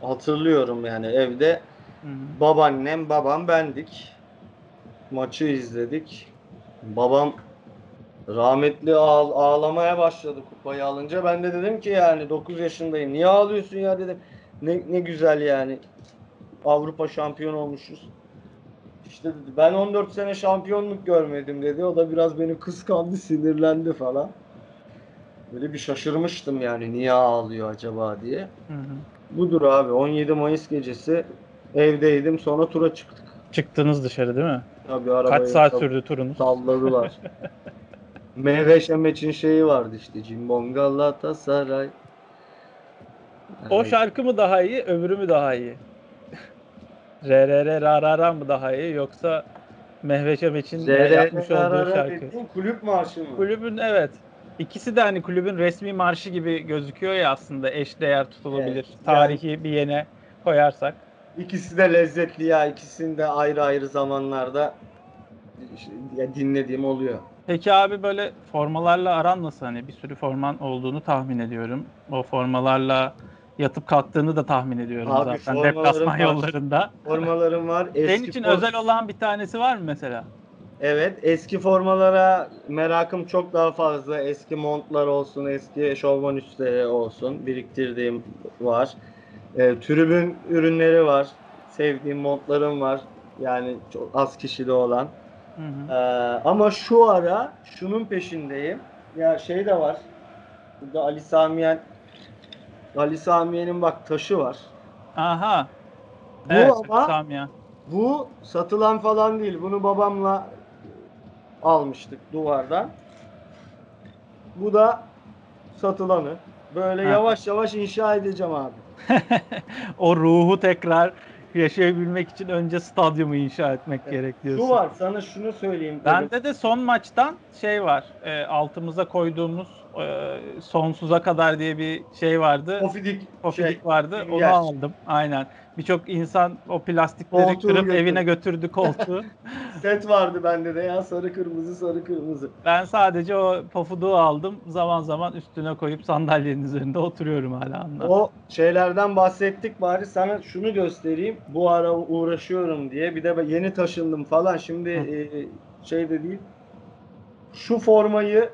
hatırlıyorum yani evde. Hı hı. babaannem babam bendik. Maçı izledik. Babam rahmetli ağ- ağlamaya başladı kupayı alınca. Ben de dedim ki yani 9 yaşındayım. Niye ağlıyorsun ya dedim. Ne, ne güzel yani. Avrupa şampiyon olmuşuz. İşte dedi ben 14 sene şampiyonluk görmedim dedi. O da biraz beni kıskandı, sinirlendi falan. Böyle bir şaşırmıştım yani niye ağlıyor acaba diye. Hı hı. Budur abi 17 Mayıs gecesi evdeydim sonra tura çıktık. Çıktınız dışarı değil mi? Tabii arabayı Kaç saat sürdü turunuz? Salladılar. Mehveş Emeç'in şeyi vardı işte Cimbom Galatasaray. O Yani şarkı mı daha iyi, öbürü mü daha iyi? RRR Rarara mı daha iyi yoksa Mehveş Emeç'in yapmış olduğu şarkı? kulüp marşı mı? Kulübün evet. İkisi de hani kulübün resmi marşı gibi gözüküyor ya aslında eşdeğer tutulabilir. Evet, Tarihi bir yene koyarsak. İkisi de lezzetli ya. İkisini de ayrı ayrı zamanlarda dinlediğim oluyor. Peki abi böyle formalarla aran nasıl? Hani bir sürü forman olduğunu tahmin ediyorum. O formalarla yatıp kalktığını da tahmin ediyorum Abi zaten deplasman var. yollarında. Formalarım var. Eski Senin için for- özel olan bir tanesi var mı mesela? Evet, eski formalara merakım çok daha fazla. Eski montlar olsun, eski eşofman üstleri olsun biriktirdiğim var. E, tribün ürünleri var. Sevdiğim montlarım var. Yani çok az kişili olan. Hı hı. Ee, ama şu ara şunun peşindeyim. Ya şey de var. Burada Ali Samiyen Ali Samiyen'in bak taşı var. Aha. Bu evet, ama- Samiye. Bu satılan falan değil. Bunu babamla almıştık duvardan. Bu da satılanı. Böyle Ha. yavaş yavaş inşa edeceğim abi. o ruhu tekrar yaşayabilmek için önce stadyumu inşa etmek gerek diyorsun. Şu var sana şunu söyleyeyim. Bende de son maçtan şey var. e, altımıza koyduğumuz e, sonsuza kadar diye bir şey vardı. Pofidik Pofidik şey, vardı. Onu yer. aldım. Aynen. Birçok insan o plastikleri Koltuğu kırıp götürdü. evine götürdü koltuğu. set vardı bende de ya sarı kırmızı sarı kırmızı. ben sadece o pofuduğu aldım. Zaman zaman üstüne koyup sandalyenin üzerinde oturuyorum hala onunla. O şeylerden bahsettik bari sana şunu göstereyim. Bu ara uğraşıyorum diye. Bir de yeni taşındım falan. Şimdi e, şey de değil. Şu formayı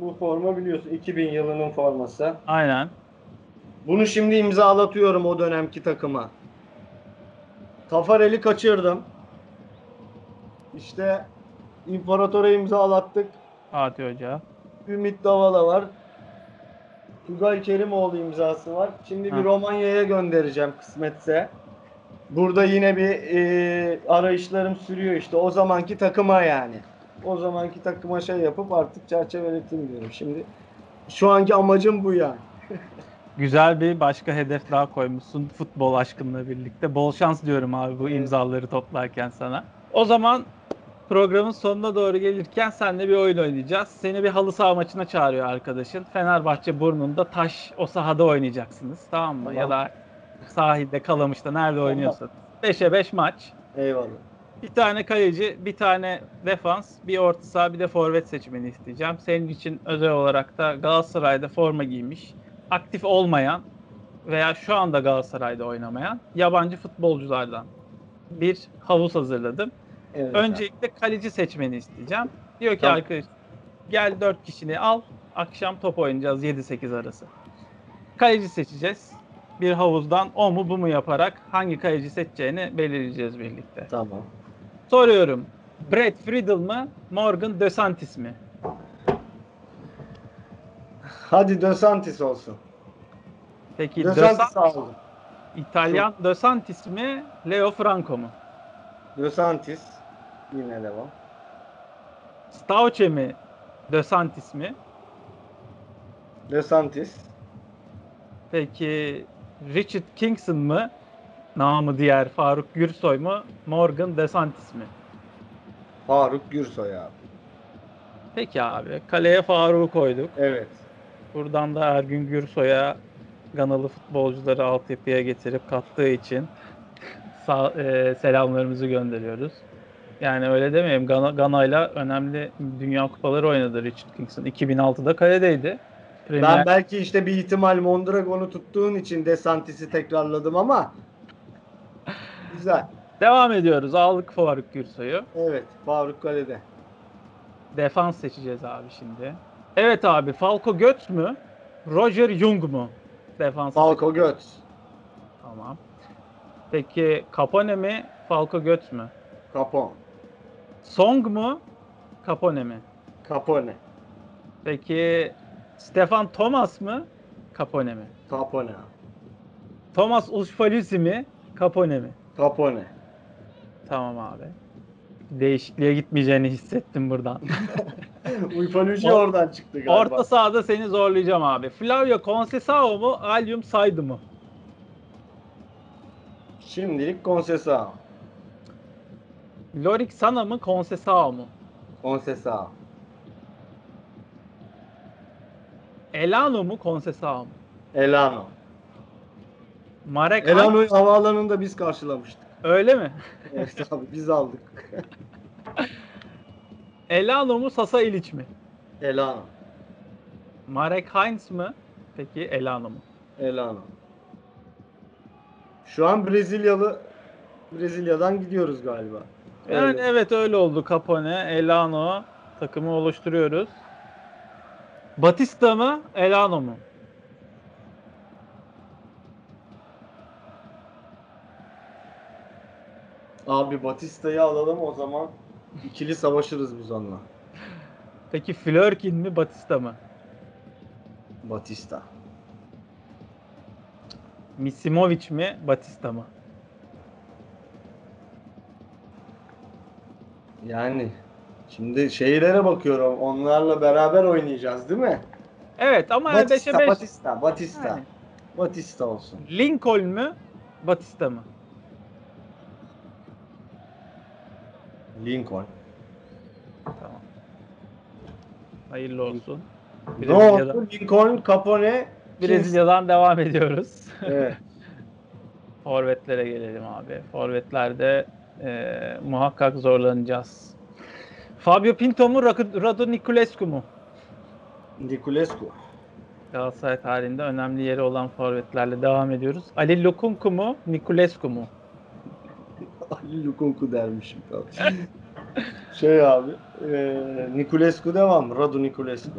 bu forma biliyorsun 2000 yılının forması. Aynen. Bunu şimdi imzalatıyorum o dönemki takıma. Tafarel'i kaçırdım. İşte İmparator'a imzalattık. Fatih Hoca. Ümit Davala var. Tugay Kerimoğlu imzası var. Şimdi Ha. bir Romanya'ya göndereceğim kısmetse. Burada yine bir e, arayışlarım sürüyor işte. O zamanki takıma yani. O zamanki takıma şey yapıp artık çerçeveletim diyorum. Şimdi şu anki amacım bu yani. Güzel bir başka hedef daha koymuşsun futbol aşkınla birlikte. Bol şans diyorum abi bu Evet. imzaları toplarken sana. O zaman programın sonuna doğru gelirken seninle bir oyun oynayacağız. Seni bir halı saha maçına çağırıyor arkadaşın. Fenerbahçe burnunda taş o sahada oynayacaksınız. Tamam mı? Tamam. Ya da sahilde, Kalamış'ta nerede oynuyorsan. 5'e 5 maç. Eyvallah. Bir tane kaleci, bir tane defans, bir orta saha, bir de forvet seçmeni isteyeceğim. Senin için özel olarak da Galatasaray'da forma giymiş, aktif olmayan veya şu anda Galatasaray'da oynamayan yabancı futbolculardan bir havuz hazırladım. Evet. Öncelikle kaleci seçmeni isteyeceğim. Diyor ki Tamam. arkadaş gel 4 kişini al, akşam top oynayacağız 7-8 arası. Kaleci seçeceğiz. Bir havuzdan o mu bu mu yaparak hangi kaleci seçeceğini belirleyeceğiz birlikte. Tamam. Soruyorum. Brad Friedel mı? Morgan DeSantis mi? Hadi De Santis olsun. Peki De De Santis San- aldım. İtalyan DeSantis mi? Leo Franco mu? De Santis. Yine devam. Stauche mi? DeSantis mi? De Santis. Peki Richard Kingston mı? Namı diğer Faruk Gürsoy mu? Morgan DeSantis mi? Faruk Gürsoy abi. Peki abi. Kaleye Faruk'u koyduk. Evet. Buradan da Ergün Gürsoy'a Ganalı futbolcuları altyapıya getirip kattığı için sağ, e, selamlarımızı gönderiyoruz. Yani öyle demeyelim. Gana, Gana'yla önemli dünya kupaları oynadı Richard Kingston. 2006'da kaledeydi. Premier Ben belki işte bir ihtimal Mondragon'u tuttuğun için De Santis'i tekrarladım ama güzel. Devam ediyoruz. Aldık Faruk Gürsoy'u. Evet. Faruk Kale'de. Defans seçeceğiz abi şimdi. Evet abi Falco Götz mü? Roger Jung mu? Defans. Falco Götz. Tamam. Peki Capone mi? Falco Götz mü? Capone. Song mu? Capone mi? Capone. Peki Stefan Thomas mı? Capone mi? Capone. Thomas Ushpalusi mi? Capone mi? Capone. Tamam abi. Değişikliğe gitmeyeceğini hissettim buradan. Uyfanucci Or- oradan çıktı galiba. Orta sahada seni zorlayacağım abi. Flavio Conceição mu? Alium Saydı mı? Şimdilik Conceição. Lorik Sana mı? Conceição mu? Conceição. Elano mu? Conceição mu? Elano. Marek Elano. Elano'yu havaalanında biz karşılamıştık. Öyle mi? Evet abi biz aldık. Elano mu? Sasa İliç mi? Elano. Marek Heinz mı? Peki Elano mu? Elano. Şu an Brezilyalı Brezilya'dan gidiyoruz galiba. Yani Öyle. evet öyle oldu. Capone, Elano takımı oluşturuyoruz. Batista mı? Elano mu? Abi Batista'yı alalım o zaman ikili savaşırız biz onunla. Peki Flörkin mi Batista mı? Batista. Misimovic mi Batista mı? Yani şimdi şeylere bakıyorum. Onlarla beraber oynayacağız değil mi? Evet ama Batista, 5'e 5. Batista, Batista. Yani. Batista olsun. Lincoln mü Batista mı? Lincoln. Tamam. Hayırlı olsun. Ne oldu? Lincoln, Capone, Brezilya'dan devam ediyoruz. Evet. Forvetlere gelelim abi. Forvetlerde e, muhakkak zorlanacağız. Fabio Pinto mu Radu Radu Niculescu mu? Niculescu. Galatasaray tarihinde önemli yeri olan forvetlerle devam ediyoruz. Ali Lukunku mu Niculescu mu? Lukunku dermişim. şey abi. E, Niculescu devam. Radu Niculescu.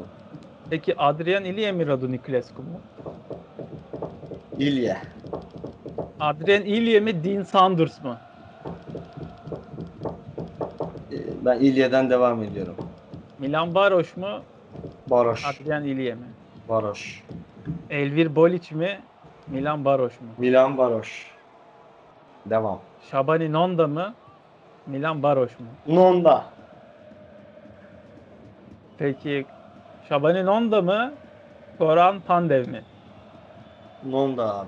Peki Adrian Ilye mi Radu Niculescu mu? İlye. Adrian Ilye mi Dean Saunders mı? E, ben İlye'den devam ediyorum. Milan Baroş mu Baroş. Adrian Ilye mi? Baroş. Elvir Boliç mi Milan Baroş mu? Milan Baroş. Devam. Şabani Nonda mı Milan Baroş mu? Nonda. Peki Şabani Nonda mı Goran Pandev mi? Nonda abi.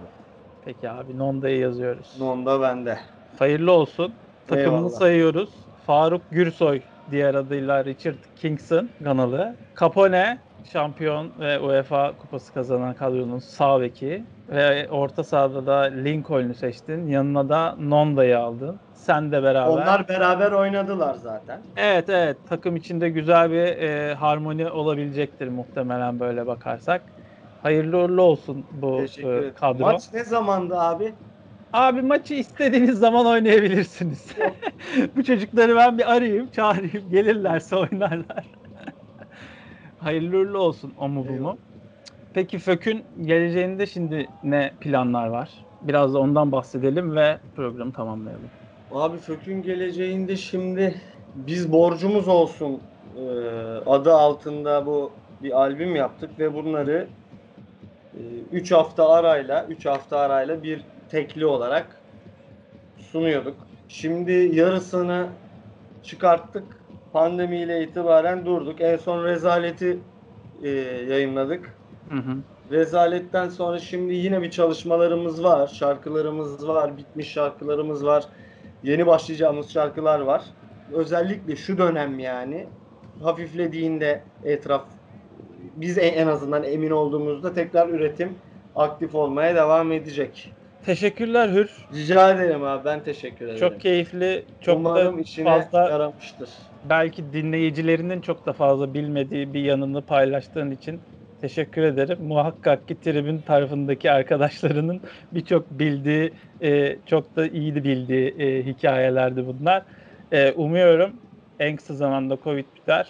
Peki abi Nonda'yı yazıyoruz. Nonda bende. Hayırlı olsun. Takımını Eyvallah. sayıyoruz. Faruk Gürsoy diğer adıyla Richard Kingston Ganalı. Capone şampiyon ve UEFA kupası kazanan kadronun sağ beki. Ve orta sahada da Lincoln'u seçtin. Yanına da Nonda'yı aldın. Sen de beraber. Onlar beraber oynadılar zaten. Evet evet takım içinde güzel bir e, harmoni olabilecektir muhtemelen böyle bakarsak. Hayırlı uğurlu olsun bu e, kadro. Maç ne zamandı abi? Abi maçı istediğiniz zaman oynayabilirsiniz. Bu çocukları ben bir arayayım, çağırayım. Gelirlerse oynarlar. Hayırlı uğurlu olsun o mu bu mu? Peki Fök'ün geleceğinde şimdi ne planlar var? Biraz da ondan bahsedelim ve programı tamamlayalım. Abi Fök'ün geleceğinde şimdi biz borcumuz olsun e, adı altında bu bir albüm yaptık ve bunları 3 hafta arayla 3 hafta arayla bir tekli olarak sunuyorduk. Şimdi yarısını çıkarttık. Pandemiyle itibaren durduk. En son Rezalet'i e, yayınladık. Hı hı. Rezaletten sonra şimdi yine bir çalışmalarımız var. Şarkılarımız var. Bitmiş şarkılarımız var. Yeni başlayacağımız şarkılar var. Özellikle şu dönem yani hafiflediğinde etraf biz en en azından emin olduğumuzda tekrar üretim aktif olmaya devam edecek. Teşekkürler Hür. Rica ederim abi ben teşekkür ederim. Çok keyifli, çok Umarım da işine fazla yaramıştır. belki dinleyicilerinin çok da fazla bilmediği bir yanını paylaştığın için teşekkür ederim. Muhakkak ki tribün tarafındaki arkadaşlarının birçok bildiği, e, çok da iyi bildiği e, hikayelerdi bunlar. E, umuyorum en kısa zamanda Covid biter.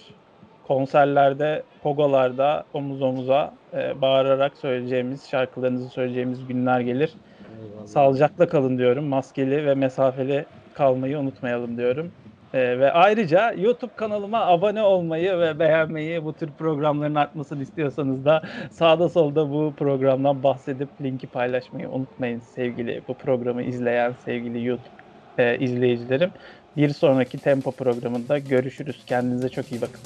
Konserlerde, pogolarda omuz omuza e, bağırarak söyleyeceğimiz, şarkılarınızı söyleyeceğimiz günler gelir. Eyvallah. Sağlıcakla kalın diyorum. Maskeli ve mesafeli kalmayı unutmayalım diyorum. Ee, ve ayrıca YouTube kanalıma abone olmayı ve beğenmeyi, bu tür programların artmasını istiyorsanız da sağda solda bu programdan bahsedip linki paylaşmayı unutmayın sevgili bu programı izleyen sevgili YouTube e, izleyicilerim. Bir sonraki Tempo programında görüşürüz. Kendinize çok iyi bakın.